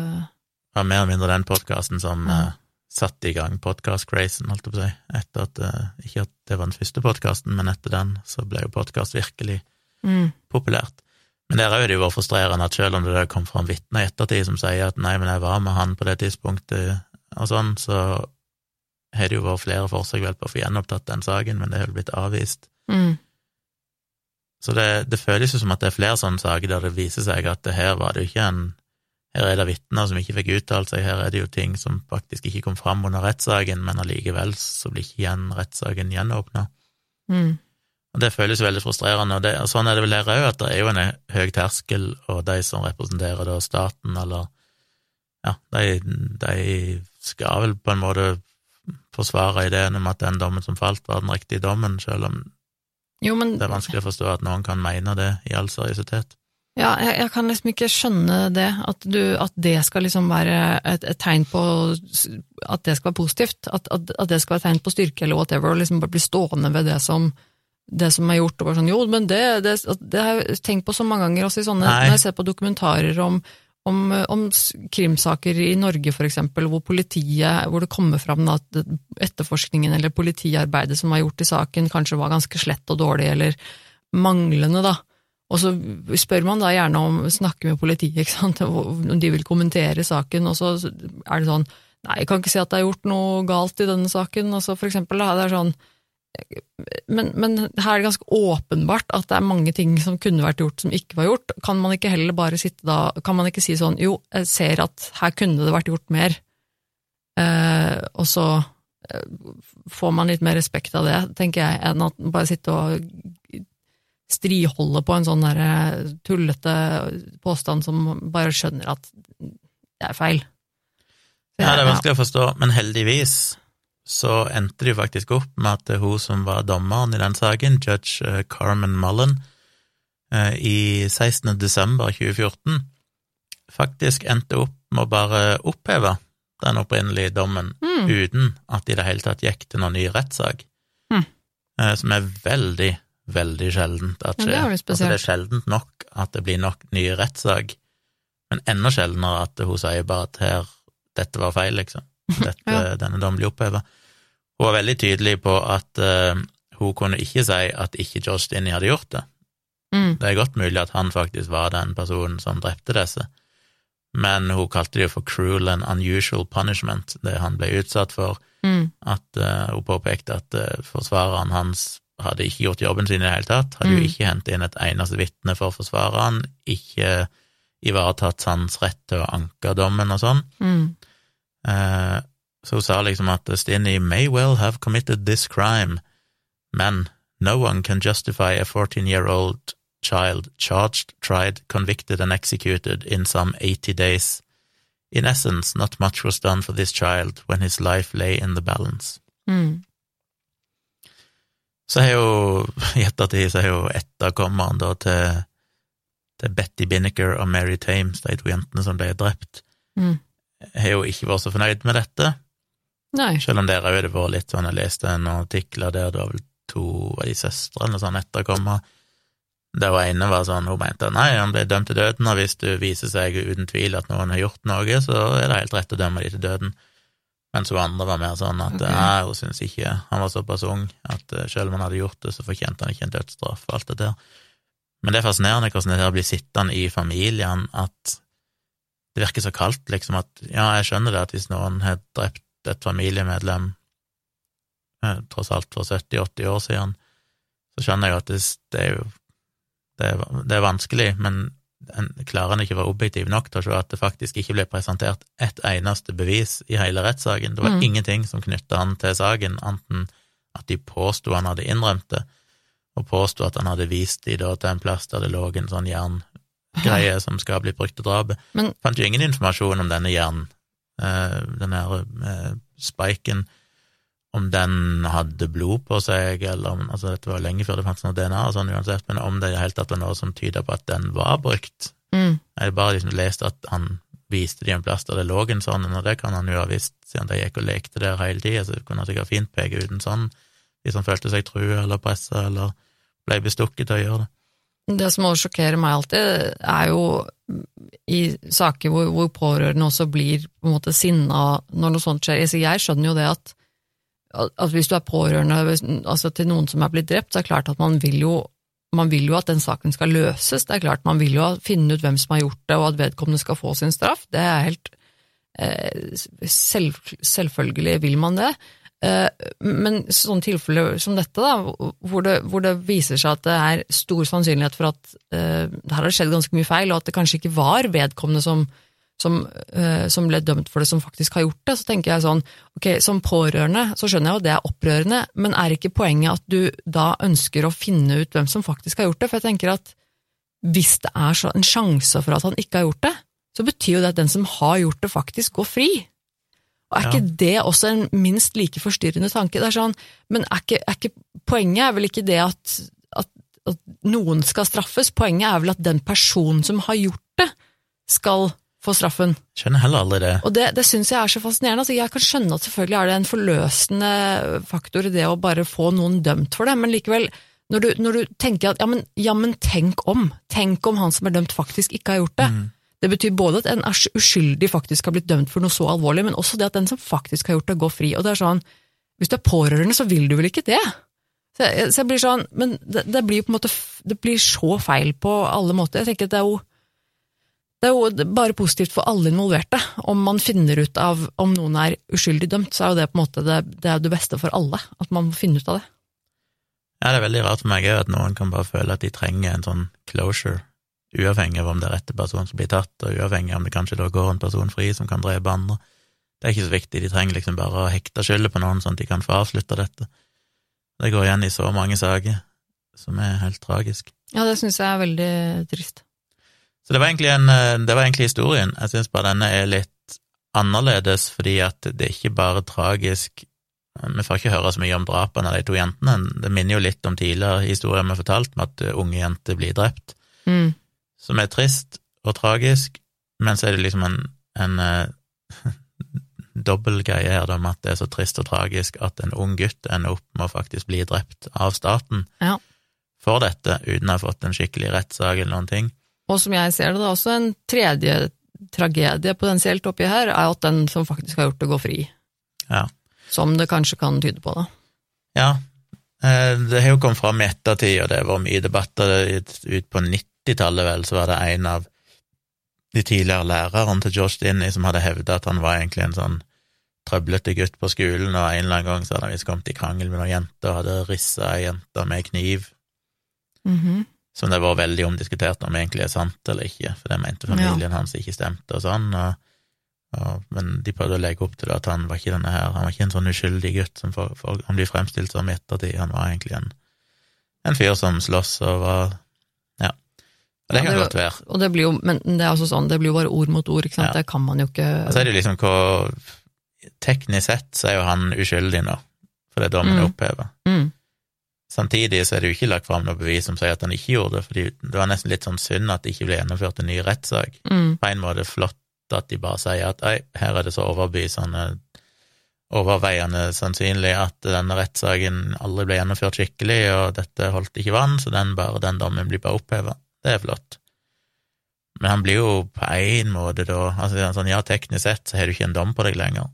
Det var mer eller mindre den podkasten som uh, eh, satte i gang podkast-crazen, holdt jeg på å si. Etter at eh, Ikke at det var den første podkasten, men etter den så ble jo podkast virkelig mm, populært. Men der er det jo vært frustrerende at selv om det da kom fram vitner i ettertid som sier at nei, men jeg var med han på det tidspunktet og sånn, så har det jo vært flere forsøk vel på å få gjenopptatt den saken, men det har blitt avvist. mm, Så det, det føles jo som at det er flere sånne saker der det viser seg at det her var det jo ikke en Her er det vitner som ikke fikk uttalt seg, her er det jo ting som faktisk ikke kom fram under rettssaken, men allikevel så blir ikke igjen rettssaken gjenåpna. mm. Og Det føles veldig frustrerende, og, det, og sånn er det vel her òg, at det er jo en høy terskel, og de som representerer da staten, eller ja, de, de skal vel på en måte forsvare ideen om at den dommen som falt, var den riktige dommen, selv om Jo, men det er vanskelig å forstå at noen kan mene det i all seriøsitet. Ja, jeg, jeg kan liksom ikke skjønne det, at, du, at det skal liksom være et, et tegn på At det skal være positivt. At, at, at det skal være et tegn på styrke eller whatever, og liksom bare bli stående ved det som, det som er gjort. og bare sånn, Jo, men det, det, det har jeg tenkt på så mange ganger også i sånne Nei. Når jeg ser på dokumentarer om, om, om krimsaker i Norge, for eksempel, hvor politiet, hvor det kommer fram at etterforskningen eller politiarbeidet som var gjort i saken, kanskje var ganske slett og dårlig, eller manglende, da. Og så spør man da gjerne om, snakke med politiet, ikke sant, om de vil kommentere saken, og så er det sånn Nei, jeg kan ikke si at det er gjort noe galt i denne saken. Og så for eksempel, da, det er sånn men, men her er det ganske åpenbart at det er mange ting som kunne vært gjort som ikke var gjort. Kan man ikke heller bare sitte da Kan man ikke si sånn jo, jeg ser at her kunne det vært gjort mer, eh, og så eh, får man litt mer respekt av det, tenker jeg, enn at man bare sitte og striholde på en sånn der eh, tullete påstand som bare skjønner at det er feil. Ja, det er vanskelig å forstå, men heldigvis så endte det jo faktisk opp med at hun som var dommeren i den saken, judge eh, Carmen Mullen, eh, i 16. desember 2014, faktisk endte opp med å bare oppheve den opprinnelige dommen Mm. uten at det i det hele tatt gikk til noen ny rettssak, Mm. Som er veldig, veldig sjeldent at Ja, skjer. det er altså, det er sjeldent nok at det blir nok ny rettssak, men enda sjeldnere at hun sier bare at her, dette var feil, liksom. Dette, Ja. Denne dommen blir oppheva. Hun var veldig tydelig på at uh, hun kunne ikke si at ikke George Stinney hadde gjort det. Mm. Det er godt mulig at han faktisk var den personen som drepte disse, men hun kalte det jo for cruel and unusual punishment, det han ble utsatt for, Mm. at uh, hun påpekte at uh, forsvareren hans hadde ikke gjort jobben sin i det hele tatt, hadde Mm. jo ikke hentet inn et eneste vitne for forsvareren, ikke ivaretatt hans rett til å anke dommen og sånn. Mm. Eh, så hun sa liksom at Stinney may well have committed this crime, men no one can justify a 14-year-old child charged, tried, convicted and executed in some 80 days. In essence, not much was done for this child when his life lay in the balance. Mm. Så er jo, *laughs* i ettertid, så er jo etterkommeren da til, til Betty Binnicker og Mary Tames, de to jentene som ble drept, Mm. Har jo ikke vært så fornøyd med dette. Nei. Selv om dere òg hadde vært litt sånn, jeg leste en artikler der det var vel to av de søstre eller noe sånt etterkommere. Der var ene var sånn, hun mente nei, han ble dømt til døden, og hvis det viser seg uten tvil at noen har gjort noe, så er det helt rett å dømme de til døden. Mens hun andre var mer sånn at okay. nei, hun syns ikke Han var såpass ung at eh, selv om han hadde gjort det, så fortjente han ikke en dødsstraff og alt det der. Men det er fascinerende hvordan det her blir sittende i familien, at det virker så kaldt, liksom, at ja, jeg skjønner det at hvis noen har drept et familiemedlem eh, tross alt for 70-80 år siden, så skjønner jeg at det, det er jo det er, det er vanskelig, men en klarer en ikke å være objektiv nok til å se at det faktisk ikke ble presentert ett eneste bevis i hele rettssaken. Det var Mm. ingenting som knytta han til saken, anten at de påsto han hadde innrømt det, og påsto at han hadde vist de da til en plass der det lå en sånn jerngreie som skal bli brukt til drapet. Men- Fant jo ingen informasjon om denne hjernen, uh, den her uh, spiken, om den hadde blod på seg, eller om altså Dette var lenge før det fantes noe DNA, og sånn uansett, men om det i det hele tatt var noe som tyda på at den var brukt. Mm. Jeg bare liksom leste at han viste de en plass der det lå en sånn, og det kan han jo ha visst, siden de gikk og lekte der hele tida, så kunne han sikkert fint peke ut en sånn, hvis han følte seg trua eller pressa eller ble bestukket til å gjøre det. Det som også sjokkerer meg alltid, er jo i saker hvor, hvor pårørende også blir på en måte sinna når noe sånt skjer. Jeg skjønner jo det at, at hvis du er pårørende altså til noen som er blitt drept, så er det klart at man vil jo man vil jo at den saken skal løses. Det er klart Man vil jo finne ut hvem som har gjort det, og at vedkommende skal få sin straff. Det er helt eh, selv, Selvfølgelig vil man det. Eh, Men sånne tilfeller som dette, da, hvor det, hvor det viser seg at det er stor sannsynlighet for at uh, her har det skjedd ganske mye feil, og at det kanskje ikke var vedkommende som, som, uh, som ble dømt for det, som faktisk har gjort det, så tenker jeg sånn, ok, som pårørende så skjønner jeg jo det er opprørende, men er ikke poenget at du da ønsker å finne ut hvem som faktisk har gjort det? For jeg tenker at hvis det er en sjanse for at han ikke har gjort det, så betyr jo det at den som har gjort det, faktisk går fri. Og er Ja. ikke det også en minst like forstyrrende tanke? Det er sånn, men er ikke, er ikke, poenget er vel ikke det at, at, at noen skal straffes, poenget er vel at den personen som har gjort det, skal få straffen. Skjønner heller aldri det. Og det, det syns jeg er så fascinerende. Altså, jeg kan skjønne at selvfølgelig er det en forløsende faktor i det å bare få noen dømt for det, men likevel, når du, når du tenker at ja men, ja, men tenk om, tenk om han som er dømt faktisk ikke har gjort det. Mm. Det betyr både at en uskyldig faktisk har blitt dømt for noe så alvorlig, men også det at den som faktisk har gjort det, går fri. Og det er sånn, hvis du er pårørende, så vil du vel ikke det? Så jeg, så jeg blir sånn, men det, det blir på en måte, det blir så feil på alle måter. Jeg tenker at det er jo det er jo bare positivt for alle involverte. Om man finner ut av om noen er uskyldig dømt, så er jo det på en måte det, det, er det beste for alle. At man finner ut av det. Ja, det er veldig rart for meg òg at noen kan bare føle at de trenger en sånn closure, uavhengig av om det er rette person som blir tatt, og uavhengig av om det kanskje da går en person fri som kan drepe andre. Det er ikke så viktig, de trenger liksom bare å hekte skylda på noen sånn at de kan få avslutta dette. Det går igjen i så mange saker, som er helt tragisk. Ja, det syns jeg er veldig trist. Så det var egentlig, en, eh, det var egentlig historien. Jeg syns bare denne er litt annerledes, fordi at det er ikke bare tragisk Vi får ikke høre så mye om drapene av de to jentene. Det minner jo litt om tidligere historier vi har fortalt, med at unge jenter blir drept, Mm som er trist og tragisk, men så er det liksom en, en uh, *laughs* dobbel greie her om at det er så trist og tragisk at en ung gutt ender opp med å faktisk bli drept av staten ja. for dette, uten å ha fått en skikkelig rettssak eller noen ting. Og som jeg ser det, da, også en tredje tragedie potensielt oppi her, er at den som faktisk har gjort det, går fri. Ja. Som det kanskje kan tyde på, da. Ja. Eh, det har jo kommet fram i ettertid, og det har vært mye debatter ut på 90 80-tallet, vel, så var det en av de tidligere lærerne til Josh Dinney som hadde hevda at han var egentlig en sånn trøblete gutt på skolen, og en eller annen gang så hadde han visst kommet i krangel med noen jenter og hadde rissa ei jente med kniv. Mm -hmm. Som det var veldig omdiskutert om egentlig er sant eller ikke, for det mente familien ja. hans ikke stemte og sånn. og ja, men de prøvde å legge opp til det, at han var ikke denne her, han var ikke en sånn uskyldig gutt som for, for, han blir fremstilt som i ettertid. Han var egentlig en, en fyr som sloss og var det Ja, kan det godt være. Og det blir jo, men det er også sånn, det blir jo bare ord mot ord, ikke sant, Ja. det kan man jo ikke Og så er det liksom hvor Teknisk sett så er jo han uskyldig nå, for det mm. dommen er oppheva. mm. Samtidig så er det jo ikke lagt fram noe bevis som sier at han ikke gjorde det, fordi det var nesten litt sånn synd at det ikke ble gjennomført en ny rettssak. Mm. På en måte flott at de bare sier at ei, her er det så overbevisende, overveiende sannsynlig at denne rettssaken aldri ble gjennomført skikkelig, og dette holdt ikke vann, så den, bare, den dommen blir bare oppheva. Det er flott. Men han blir jo på en måte da altså sånn, Ja, teknisk sett så har du ikke en dom på deg lenger,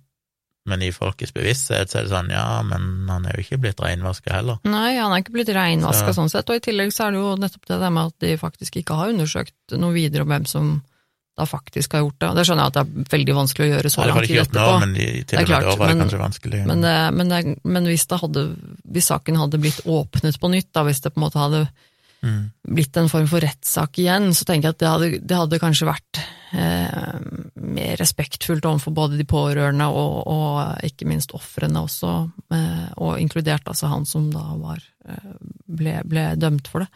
men i folkets bevissthet så er det sånn, ja, men han er jo ikke blitt reinvaska heller. Nei, han er ikke blitt reinvaska Så- sånn sett, og i tillegg så er det jo nettopp det der med at de faktisk ikke har undersøkt noe videre om hvem som da faktisk har gjort det. Det skjønner jeg at det er veldig vanskelig å gjøre så lang tid etterpå. nå, men i, til Det er klart, var det men- kanskje vanskelig. Men, det, men, det, men hvis, hadde, hvis saken hadde blitt åpnet på nytt, da, hvis det på en måte hadde mm. blitt en form for rettssak igjen, så tenker jeg at det hadde, det hadde kanskje vært eh, mer respektfullt overfor både de pårørende og, og ikke minst ofrene også, eh, og inkludert altså han som da var, eh, ble, ble dømt for det.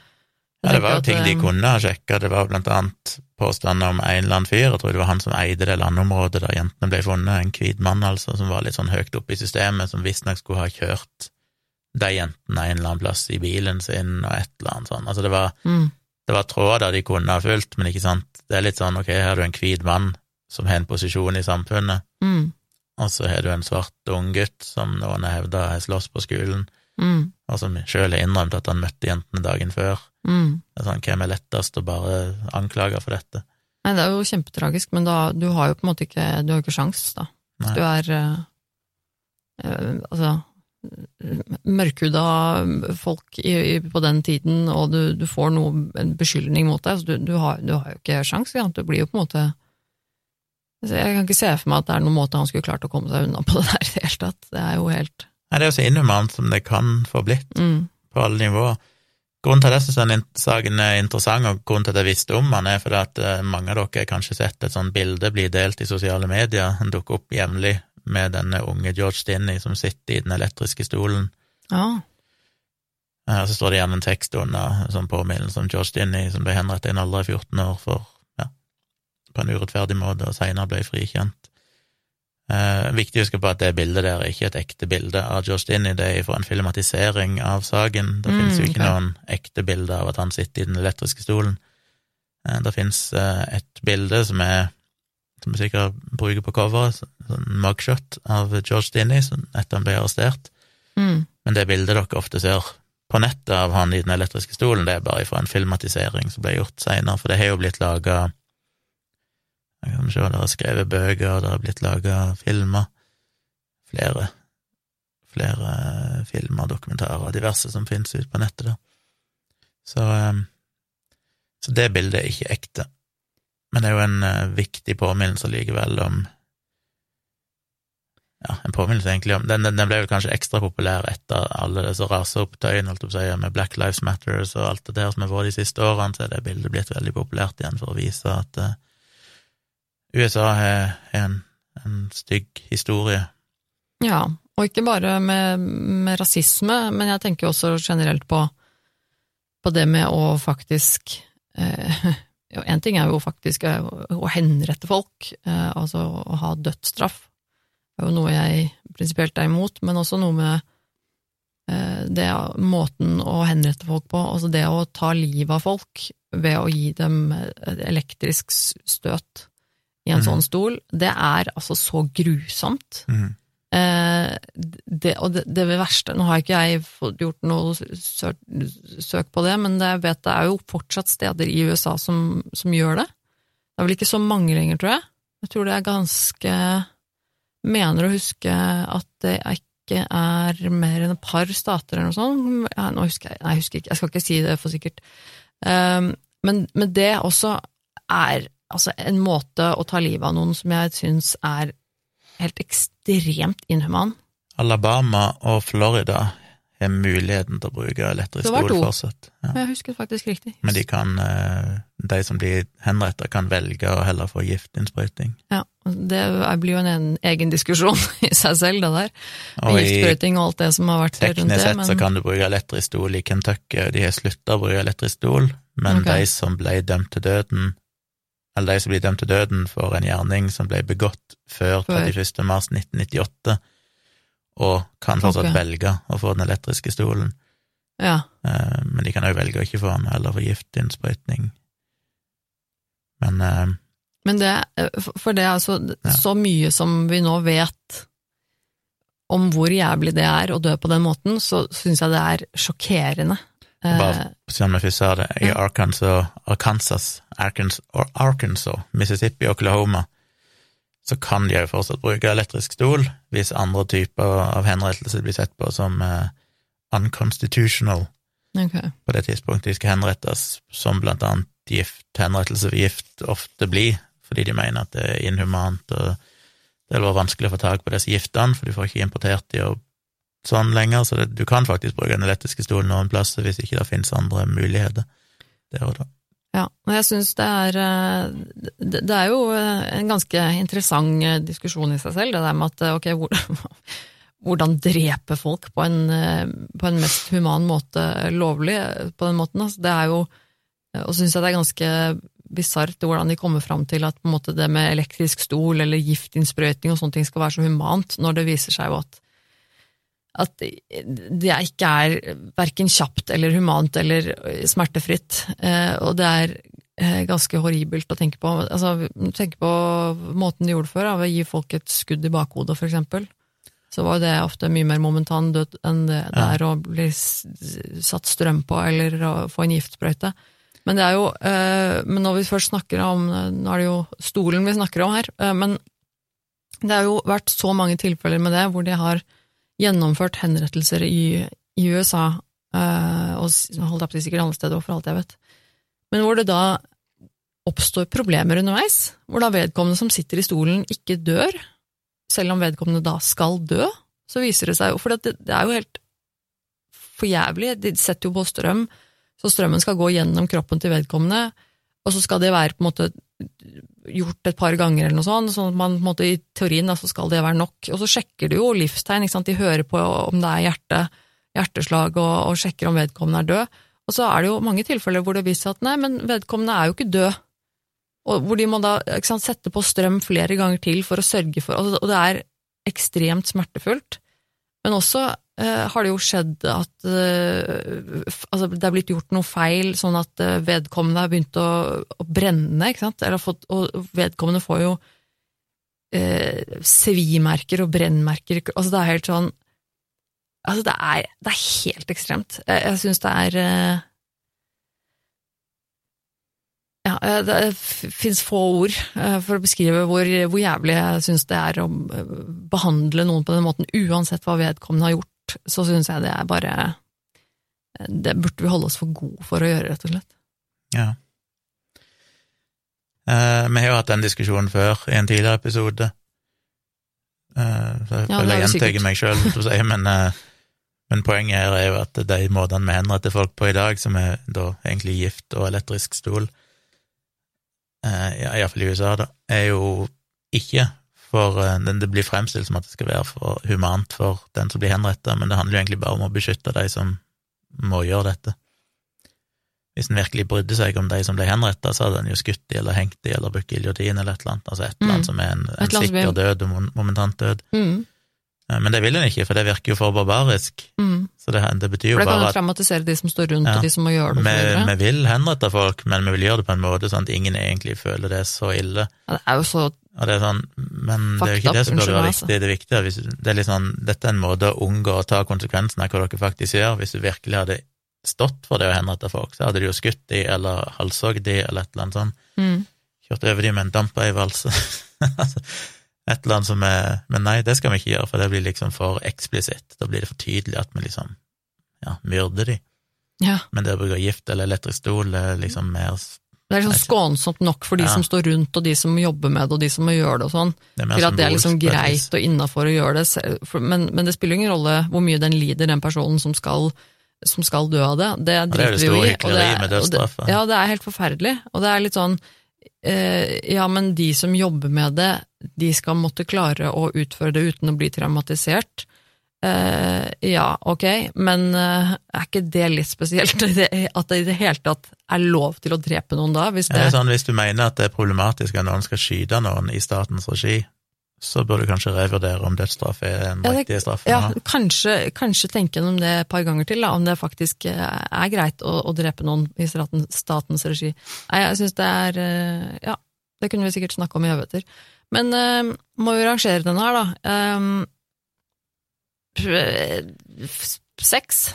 Ja, det var jo ting de eh, kunne ha sjekka. Det var blant annet påstander om en eller annen fyr, jeg tror det var han som eide det landområdet der jentene ble funnet, en hvit mann altså, som var litt sånn høyt oppe i systemet, som visstnok skulle ha kjørt de jentene en eller annen plass i bilen sin, og et eller annet sånt. Altså, det var, Mm, det var tråder de kunne ha fulgt, men ikke sant, det er litt sånn, ok, her har du en hvit mann som har en posisjon i samfunnet, mm, og så har du en svart ung gutt som noen har hevda har slåss på skolen, mm, og som sjøl har innrømt at han møtte jentene dagen før. mm. Det er sånn, hvem er lettest å bare anklage for dette? Nei, det er jo kjempetragisk, men da, du har jo på en måte ikke, du har jo ikke sjans, da. Nei. Du er øh, altså mørkhuda folk i, i, på den tiden, og du, du får noe, en beskyldning mot deg, så du, du, har, du har jo ikke sjans, ja. Du blir jo på en måte altså, Jeg kan ikke se for meg at det er noen måte han skulle klart å komme seg unna på *laughs* det der i det hele tatt. Det er jo helt Nei, det er jo så inhumant som det kan få blitt, mm, på alle nivåer. Grunnen til at jeg syns den in- saken er interessant, og grunnen til at jeg visste om den, er fordi at eh, mange av dere har kanskje sett et sånt bilde bli delt i sosiale medier, den dukker opp jevnlig med denne unge George Stinney som sitter i den elektriske stolen. Ja. Eh, Så står det gjerne en tekst under, en sånn påminnelse om George Stinney, som ble henrettet i en alder av 14 år for, ja, på en urettferdig måte, og senere ble frikjent. Eh, viktig å huske på at det bildet der er ikke et ekte bilde av George Stinney, det er fra en filmatisering av saken. Det Mm, finnes jo ikke okay. noen ekte bilder av at han sitter i den elektriske stolen. Eh, det finnes eh, et bilde som er som vi sikkert bruker på coveret, sånn mugshot av George Dinney etter han ble arrestert. Mm, Men det bildet dere ofte ser på nettet av han i den elektriske stolen, det er bare fra en filmatisering som ble gjort seinere, for det har jo blitt laga Jeg kan se, det er skrevet bøker, det har blitt laga filmer. Flere. Flere filmer, dokumentarer diverse som finnes ute på nettet, da. Så, eh, så det bildet er ikke ekte. Men det er jo en eh, viktig påminnelse likevel om ja, en påminnelse egentlig om den, den, ble vel kanskje ekstra populær etter alle disse raseopptøyene, med Black Lives Matters og alt det der som har vært de siste årene, så er det bildet blitt veldig populært igjen for å vise at uh, USA har en, en stygg historie. Ja, og ikke bare med, med rasisme, men jeg tenker også generelt på, på det med å faktisk eh, *laughs* En ting er jo faktisk eh, å henrette folk, eh, altså å ha dødsstraff. Det er jo noe jeg prinsipielt er imot, men også noe med eh, det måten å henrette folk på, altså det å ta livet av folk ved å gi dem et elektrisk støt i en mm. sånn stol, det er altså så grusomt. Mm. Eh, det, og det, det verste Nå har ikke jeg gjort noe søk på det, men det, jeg vet det er jo fortsatt steder i USA som, som, gjør det. Det er vel ikke så mange lenger, tror jeg. Jeg tror det er ganske Mener å huske at det ikke er mer enn et par stater eller noe sånt. Ja, nå husker jeg, nei, jeg husker ikke, jeg skal ikke si det for sikkert. Um, men, men det også er altså en måte å ta livet av noen som jeg syns er helt ekstremt inhuman. Alabama og Florida har muligheten til å bruke elektrisk stol fortsatt. Ja. Jeg husker faktisk riktig. Men de kan, eh, de som blir henrettet, kan velge å heller få giftinnsprøyting. Ja, det blir jo en egen diskusjon *laughs* i seg selv, det der. Og giftsprøyting og alt det som har vært rundt det. Teknisk sett men... så kan du bruke elektrisk stol i Kentucky, de har slutta å bruke elektrisk stol, men okay. de som ble dømt til døden eller de som blir dømt til døden for en gjerning som ble begått før 31. mars 1998, og kan fortsatt okay. velge å få den elektriske stolen. Ja. Eh, men de kan òg velge å ikke få den, eller få giftinnsprøytning. Men eh, Men det, for det er altså ja. så mye som vi nå vet om hvor jævlig det er å dø på den måten, så syns jeg det er sjokkerende bare først sa det, i Arkansas, Arkansas, Arkansas, Mississippi, Oklahoma, så kan de jo fortsatt bruke elektrisk stol hvis andre typer av henrettelse blir sett på som uh, unconstitutional okay. på det tidspunktet de skal henrettes, som blant annet gift, henrettelse ved gift ofte blir, fordi de mener at det er inhumant og det er vanskelig å få tak på disse giftene, for du får ikke importert de og sånn lenger, så det, du kan faktisk bruke den elektriske stolen noen plasser hvis ikke det finnes andre muligheter der og da. Ja, og jeg syns det er eh, Det er jo eh, en ganske interessant eh, diskusjon i seg selv, det der med at ok, *laughs* hvordan drepe folk på en, på en mest human måte lovlig på den måten. Altså, det er jo Og syns jeg det er ganske bisart hvordan de kommer fram til at måte, det med elektrisk stol eller giftinnsprøytning og sånne ting skal være så humant, når det viser seg jo at at det ikke er verken kjapt eller humant eller smertefritt. Eh, og det er eh, ganske horribelt å tenke på. Altså, tenk på måten de gjorde det før, av å gi folk et skudd i bakhodet, for eksempel. Så var det ofte mye mer momentan død enn det ja. er å bli satt strøm på eller å få en giftsprøyte. Men det er jo eh, Men når vi først snakker om Nå er det jo stolen vi snakker om her, men det har jo vært så mange tilfeller med det hvor de har gjennomført henrettelser i, i USA, uh, og holdt jeg på sikkert andre steder for alt jeg vet, men hvor det da oppstår problemer underveis, hvor da vedkommende som sitter i stolen, ikke dør, selv om vedkommende da skal dø, så viser det seg jo For det, det er jo helt for jævlig, de setter jo på strøm, så strømmen skal gå gjennom kroppen til vedkommende, og så skal det være på en måte gjort et par ganger, eller noe sånt, sånn at man på en måte, i teorien da, så skal det være nok. Og så sjekker du jo livstegn, ikke sant? de hører på om det er hjerte, hjerteslag, og, og, sjekker om vedkommende er død. Og så er det jo mange tilfeller hvor det viser at nei, men vedkommende er jo ikke død. Og hvor de må da sant, sette på strøm flere ganger til for å sørge for Og det er ekstremt smertefullt. Men også har det jo skjedd at eh, altså det er blitt gjort noe feil, sånn at eh, vedkommende har begynt å, å brenne, ikke sant, fått, og vedkommende får jo eh, svimerker og brennmerker, altså det er helt sånn Altså, det er, det er helt ekstremt. Jeg, jeg syns det er eh, ja, eh, det fins få ord eh, for å beskrive hvor, hvor jævlig jeg syns det er å behandle noen på den måten, uansett hva vedkommende har gjort så syns jeg det er bare Det burde vi holde oss for gode for å gjøre, rett og slett. Ja. Eh, vi har jo hatt den diskusjonen før, i en tidligere episode. Eh, så jeg Ja, føler er jeg gjentar meg sjøl, men, eh, men poenget her er jo at de måtene vi henretter folk på i dag, som er da egentlig gift og elektrisk stol, eh, ja, iallfall i USA, da, er jo ikke for eh, det- blir fremstilt som at det skal være for humant for den som blir henrettet, men det handler jo egentlig bare om å beskytte de som må gjøre dette. Hvis en virkelig brydde seg om de som ble henrettet, så hadde en jo skutt de eller hengt de eller brukt giljotin eller et eller annet, altså et eller Mm. annet som er en, en sikker er- død og momentant død. Mm. Eh, Men det vil en ikke, for det virker jo for barbarisk. Mm. Så det, det betyr jo bare at For det kan jo traumatisere de som står rundt, Ja. og de som må gjøre det. for vi, videre. vi vil henrette folk, men vi vil gjøre det på en måte sånn at ingen egentlig føler det så ille. Ja, det er jo så Og det er sånn, men det er jo ikke ikke det som burde være viktig. Det er viktig hvis, det er litt sånn, dette er en måte å unngå å ta konsekvensen av hva dere faktisk gjør. Hvis du virkelig hadde stått for det å henrette folk, så hadde du jo skutt de, eller halshogd de, eller et eller annet sånt. mm. Kjørt over de med en dampeivalse. *laughs* Altså, et eller annet som er Men nei, det skal vi ikke gjøre, for det blir liksom for eksplisitt. Da blir det for tydelig at vi liksom, ja, myrder de. Ja. Men det å bruke gift eller elektrisk stol er liksom mer Det er sånn skånsomt nok for de Ja. som står rundt, og de som jobber med det, og de som må gjøre det og sånn, til at det er liksom greit og innafor å gjøre det. Men, men det spiller ingen rolle hvor mye den lider, den personen som skal, som skal dø av det. Det er driter vi jo i. og det er- og det- ja. Ja, det er helt forferdelig. Og det er litt sånn eh, Ja, men de som jobber med det, de skal måtte klare å utføre det uten å bli traumatisert. Eh, ja, ok, men uh, er ikke det litt spesielt? *laughs* At det i det hele tatt er lov til å drepe noen da? Hvis det, det sånn, hvis du mener at det er problematisk at noen skal skyte noen i statens regi, så bør du kanskje revurdere om dødsstraff er den Ja, riktige straffen. Ja, kanskje, kanskje tenke gjennom det et par ganger til, da, om det faktisk eh, er greit å, å drepe noen i staten, statens regi. Nei, jeg syns det er uh, Ja, det kunne vi sikkert snakke om i evigheter. Men må jo rangere den her, da. Um, seks.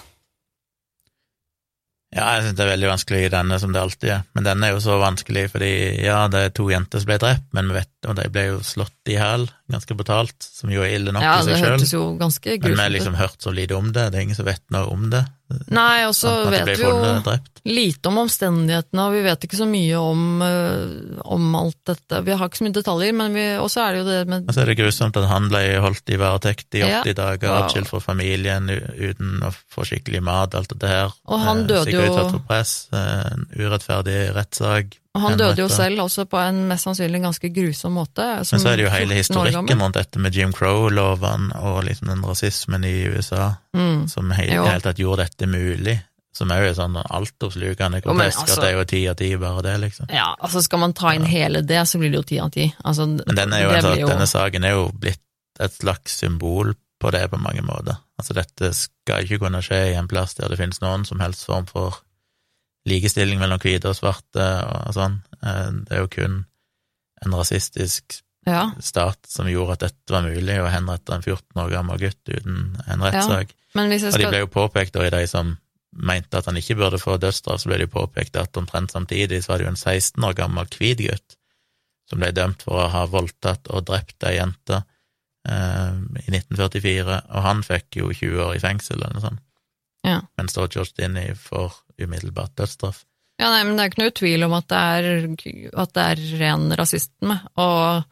Ja, jeg synes det er veldig vanskelig gi denne som det alltid er, men denne er jo så vanskelig fordi ja, det er to jenter som ble drept, men vi vet, og de ble jo slått i hæl ganske brutalt, som jo er ille nok Ja, i det seg sjøl. Men vi har liksom hørt så lite om det, det er ingen som vet noe om det. Nei, og så vet vi jo drept. lite om omstendighetene, og vi vet ikke så mye om, øh, om alt dette. Vi har ikke så mye detaljer, men vi, også er det jo det med Og så er det grusomt at han ble holdt i varetekt i 80 Ja. dager, atskilt fra familien, uten å få skikkelig mat, alt dette her. Og han døde døde Sikkert jo- utsatt for press, eh, en urettferdig rettssak. Og han døde jo selv også på en mest sannsynlig ganske grusom måte. som Men så er det jo hele historikken rundt dette med Jim Crow-lovene og liksom den rasismen i USA Mm. som i det hele tatt gjorde dette mulig. Som er jo sånn altoppslukende grotesk, altså- at det er jo ti av ti, bare det, liksom. Ja, altså skal man ta inn hele det, så blir det jo ti av ti. Altså, Men denne, er jo altså, jo... denne saken er jo blitt et slags symbol på det på mange måter. Altså, dette skal ikke kunne skje i en plass der det finnes noen som helst form for likestilling mellom hvite og svarte og sånn. Eh, Det er jo kun en rasistisk Ja, stat som gjorde at dette var mulig, å henrette en 14 år gammel gutt uten en rettssak. Ja. Skal... Og de ble jo påpekt, og i de som mente at han ikke burde få dødsstraff, så ble det påpekt at omtrent samtidig så var det jo en 16 år gammel hvit gutt som ble dømt for å ha voldtatt og drept ei jente eh, i 1944, og han fikk jo 20 år i fengsel eller noe sånt. Ja. Mens da George Dinney får umiddelbart dødsstraff. Ja, nei, men det er ikke noe tvil om at det er, at det er ren rasisme, og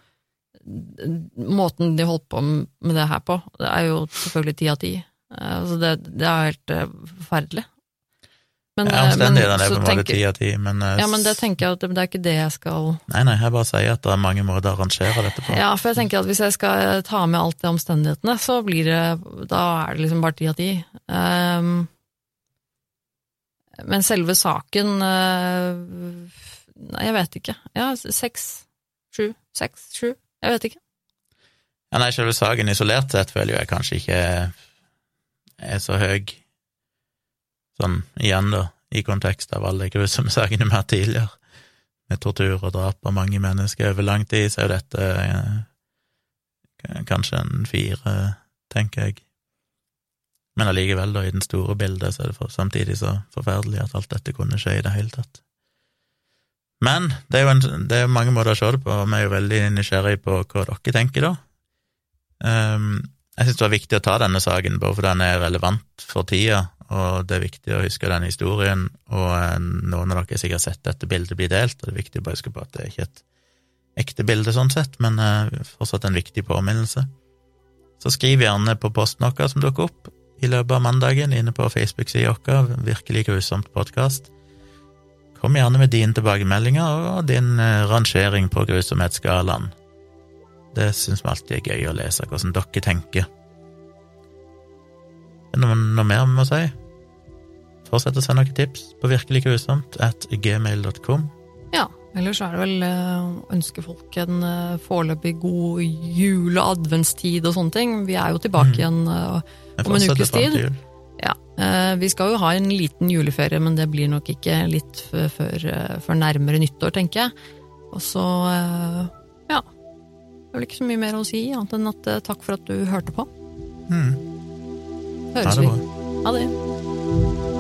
måten de holdt på med det her på, det er jo selvfølgelig ti av ti. Altså det, det er helt eh, forferdelig. Men, Ja, eh, omstendighetene er på en måte ti av ti, men eh, Ja, men det tenker jeg at det, det er ikke det jeg skal Nei, nei, jeg bare sier at det er mange måter å arrangere dette på. Ja, for jeg tenker at hvis jeg skal ta med alt det omstendighetene, så blir det Da er det liksom bare ti av ti. Ehm, men selve saken eh, Nei, jeg vet ikke. Ja, seks, sju, seks, sju. Jeg vet ikke. Ja, nei, selve saken isolert sett føler jeg kanskje ikke er, så høy. Sånn igjen, da, i kontekst av alle de grusomme sakene vi har hatt tidligere, med tortur og drap av mange mennesker over lang tid, så er jo dette eh, kanskje en fire, tenker jeg. Men allikevel, da, i den store bildet, så er det for, samtidig så forferdelig at alt dette kunne skje i det hele tatt. Men det er jo en, det er mange måter å se det på, og vi er jo veldig nysgjerrige på hva dere tenker, da. Um, jeg syns det var viktig å ta denne saken, bare fordi den er relevant for tida, og det er viktig å huske den historien, og eh, noen av dere har sikkert sett dette bildet bli delt, og det er viktig å bare huske på at det er ikke et ekte bilde sånn sett, men eh, fortsatt en viktig påminnelse. Så skriv gjerne på posten vår som dukker opp i løpet av mandagen inne på Facebook-sida vår, Virkelig grusomt podkast. Kom gjerne med dine tilbakemeldinger og din eh, rangering på grusomhetsskalaen. Det syns vi alltid er gøy å lese, hvordan dere tenker. Er det noe, mer vi må si? Fortsett å sende noen tips på virkeliggrusomt at gmail.com. Ja, ellers er det vel eh, å ønske folk en eh, foreløpig god jule- og adventstid og sånne ting. Vi er jo tilbake Mm. igjen eh, Om en ukes tid. Ja, eh, vi skal jo ha en liten juleferie, men det blir nok ikke litt før, eh, før nærmere nyttår, tenker jeg. Og så, eh, ja Det er vel ikke så mye mer å si, annet enn at eh, takk for at du hørte på. Mm. Høres vi. Ha det.